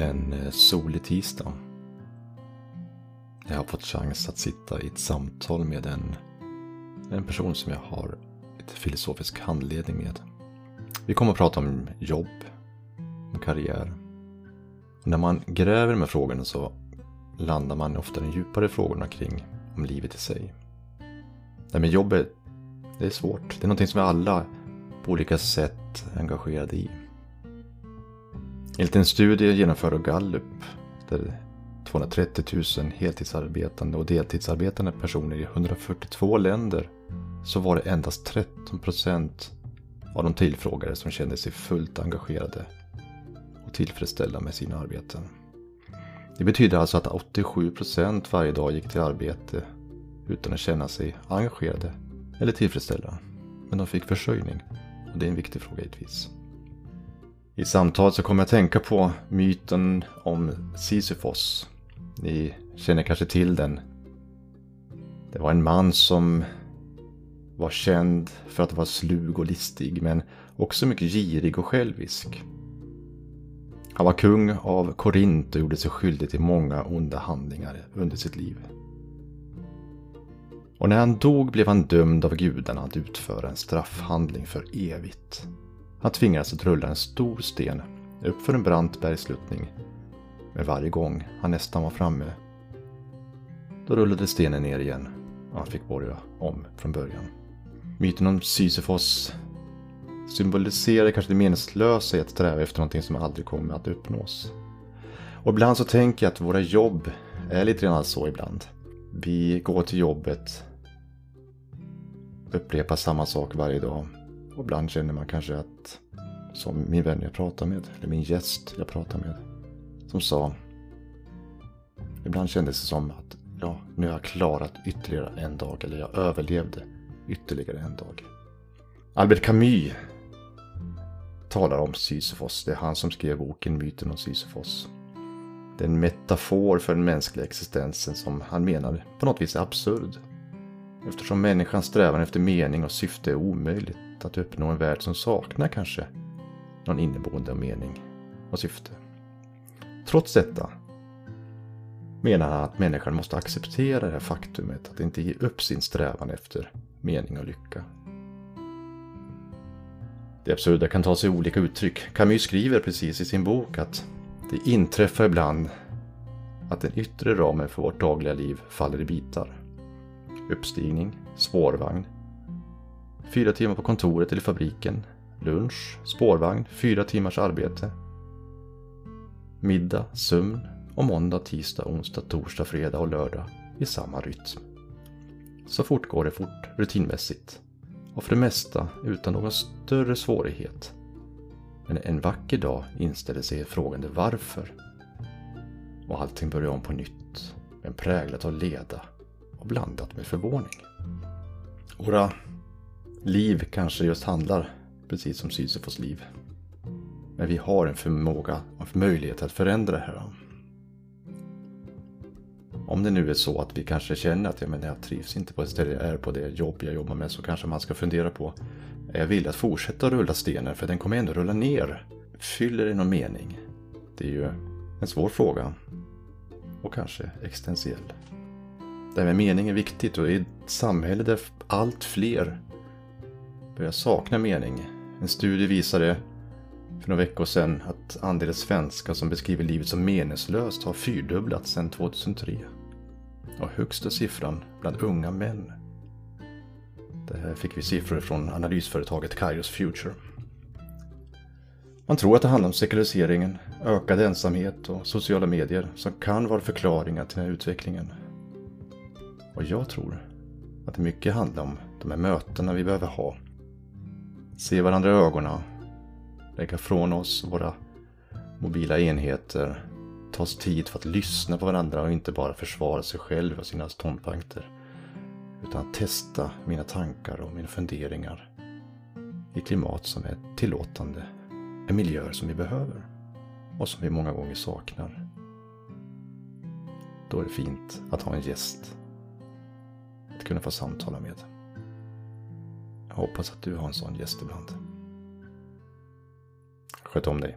En eh, solig tisdag. Jag har fått chans att sitta i ett samtal med en, en person som jag har ett filosofisk handledning med. Vi kommer att prata om jobb, om karriär. Och när man gräver med frågorna så landar man ofta i de djupare frågorna kring om livet i sig. Det med jobbet, det är svårt. Det är någonting som vi alla på olika sätt är engagerade i. Enligt en studie genomförd av Gallup där 230 000 heltidsarbetande och deltidsarbetande personer i 142 länder så var det endast 13 procent av de tillfrågade som kände sig fullt engagerade och tillfredsställda med sina arbeten. Det betyder alltså att 87 procent varje dag gick till arbete utan att känna sig engagerade eller tillfredsställda. Men de fick försörjning och det är en viktig fråga givetvis. I samtalet så kommer jag att tänka på myten om Sisyfos. Ni känner kanske till den. Det var en man som var känd för att vara slug och listig men också mycket girig och självisk. Han var kung av Korint och gjorde sig skyldig till många onda handlingar under sitt liv. Och när han dog blev han dömd av gudarna att utföra en straffhandling för evigt. Han tvingades att rulla en stor sten uppför en brant bergsluttning. Men varje gång han nästan var framme, då rullade stenen ner igen och han fick börja om från början. Myten om Sisyfos symboliserar kanske det meningslösa i att sträva efter någonting som aldrig kommer att uppnås. Och ibland så tänker jag att våra jobb är lite grann så ibland. Vi går till jobbet, upprepar samma sak varje dag och ibland känner man kanske att, som min vän jag pratar med, eller min gäst jag pratar med, som sa, ibland kändes det som att ja, nu har jag klarat ytterligare en dag, eller jag överlevde ytterligare en dag. Albert Camus talar om Sisyfos. Det är han som skrev boken Myten om Sisyfos. Det är en metafor för den mänskliga existensen som han menar på något vis är absurd. Eftersom människans strävan efter mening och syfte är omöjligt att uppnå en värld som saknar kanske någon inneboende mening och syfte. Trots detta menar han att människan måste acceptera det här faktumet att inte ge upp sin strävan efter mening och lycka. Det absurda kan ta sig olika uttryck. Camus skriver precis i sin bok att det inträffar ibland att den yttre ramen för vårt dagliga liv faller i bitar. Uppstigning, spårvagn, fyra timmar på kontoret eller fabriken, lunch, spårvagn, fyra timmars arbete, middag, sömn och måndag, tisdag, onsdag, torsdag, fredag och lördag i samma rytm. Så fort går det fort, rutinmässigt och för det mesta utan någon större svårighet. Men en vacker dag inställer sig frågande varför. Och allting börjar om på nytt, men präglat av leda och blandat med förvåning. Våra liv kanske just handlar precis som Sisyfos liv. Men vi har en förmåga och möjlighet att förändra det här. Om det nu är så att vi kanske känner att ja, men jag trivs inte på ett ställe jag är på det jobb jag jobbar med så kanske man ska fundera på är jag villig att fortsätta rulla stenen för den kommer ändå rulla ner. Fyller det någon mening? Det är ju en svår fråga. Och kanske existentiell. Det här med mening är viktigt och i ett samhälle där allt fler börjar sakna mening. En studie visade för några veckor sedan att andelen svenskar som beskriver livet som meningslöst har fyrdubblats sedan 2003 och högsta siffran bland unga män. Det här fick vi siffror från analysföretaget Kairos Future. Man tror att det handlar om sekulariseringen, ökad ensamhet och sociala medier som kan vara förklaringar till den här utvecklingen. Och jag tror att det mycket handlar om de här mötena vi behöver ha. Se varandra i ögonen, lägga från oss våra mobila enheter ta oss tid för att lyssna på varandra och inte bara försvara sig själv och sina ståndpunkter. Utan att testa mina tankar och mina funderingar i klimat som är tillåtande. En miljö som vi behöver och som vi många gånger saknar. Då är det fint att ha en gäst att kunna få samtala med. Jag hoppas att du har en sån gäst ibland. Sköt om dig.